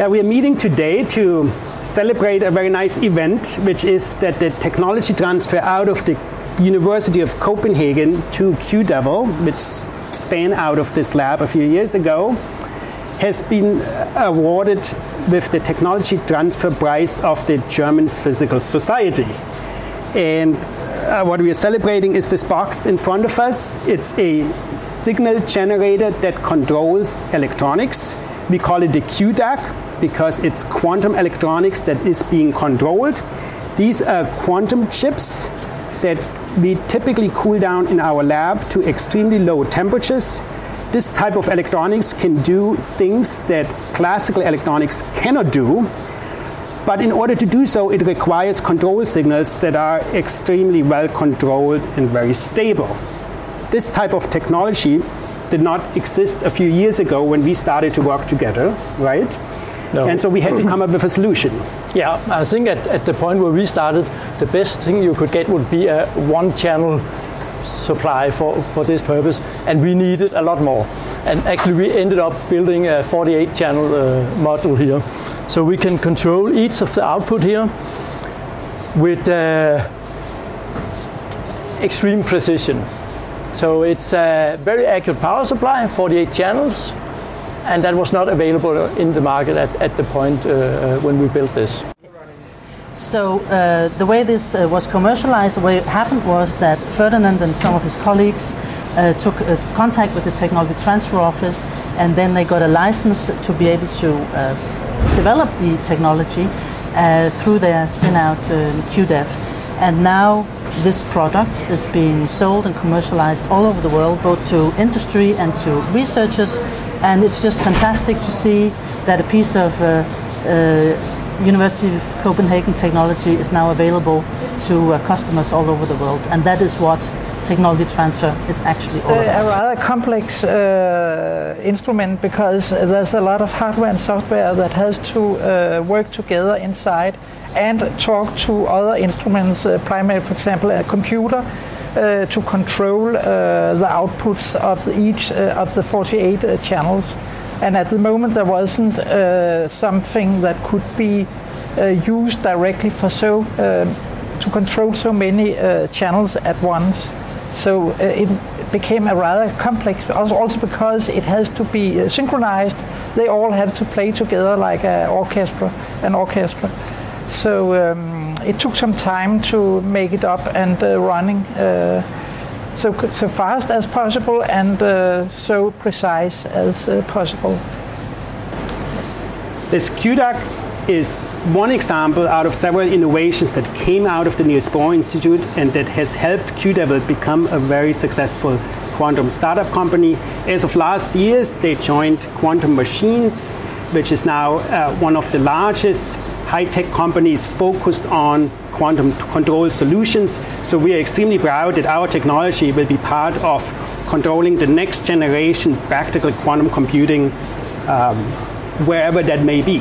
Yeah, we are meeting today to celebrate a very nice event, which is that the technology transfer out of the University of Copenhagen to QDevil, which span out of this lab a few years ago, has been awarded with the Technology Transfer Prize of the German Physical Society. And uh, what we are celebrating is this box in front of us. It's a signal generator that controls electronics. We call it the QDAC because it's quantum electronics that is being controlled. These are quantum chips that we typically cool down in our lab to extremely low temperatures. This type of electronics can do things that classical electronics cannot do. But in order to do so, it requires control signals that are extremely well controlled and very stable. This type of technology did not exist a few years ago when we started to work together, right? No. And so we had to come up with a solution. Yeah, I think at, at the point where we started, the best thing you could get would be a one channel supply for, for this purpose, and we needed a lot more. And actually, we ended up building a 48 channel uh, module here. So we can control each of the output here with uh, extreme precision. So it's a very accurate power supply, 48 channels, and that was not available in the market at, at the point uh, uh, when we built this. So uh, the way this uh, was commercialized, the way it happened was that Ferdinand and some of his colleagues uh, took uh, contact with the technology transfer office, and then they got a license to be able to develop the technology through their spin-out QDev. And now this product is being sold and commercialized all over the world, both to industry and to researchers. And it's just fantastic to see that a piece of uh, uh, University of Copenhagen technology is now available to uh, customers all over the world. And that is what technology transfer is actually all about. A rather complex uh, instrument because there's a lot of hardware and software that has to uh, work together inside and talk to other instruments, uh, primarily, for example, a computer, uh, to control uh, the outputs of the, each uh, of the 48 uh, channels. And at the moment, there wasn't uh, something that could be used directly for so to control so many channels at once. So it became a rather complex, also because it has to be synchronized. They all have to play together like an orchestra, an orchestra. So um, it took some time to make it up and uh, running uh, so, so fast as possible and uh, so precise as uh, possible. This QDAC is one example out of several innovations that came out of the Niels Bohr Institute and that has helped QDevil become a very successful quantum startup company. As of last year, they joined Quantum Machines, which is now uh, one of the largest high-tech companies focused on quantum control solutions. So we are extremely proud that our technology will be part of controlling the next generation practical quantum computing um, wherever that may be.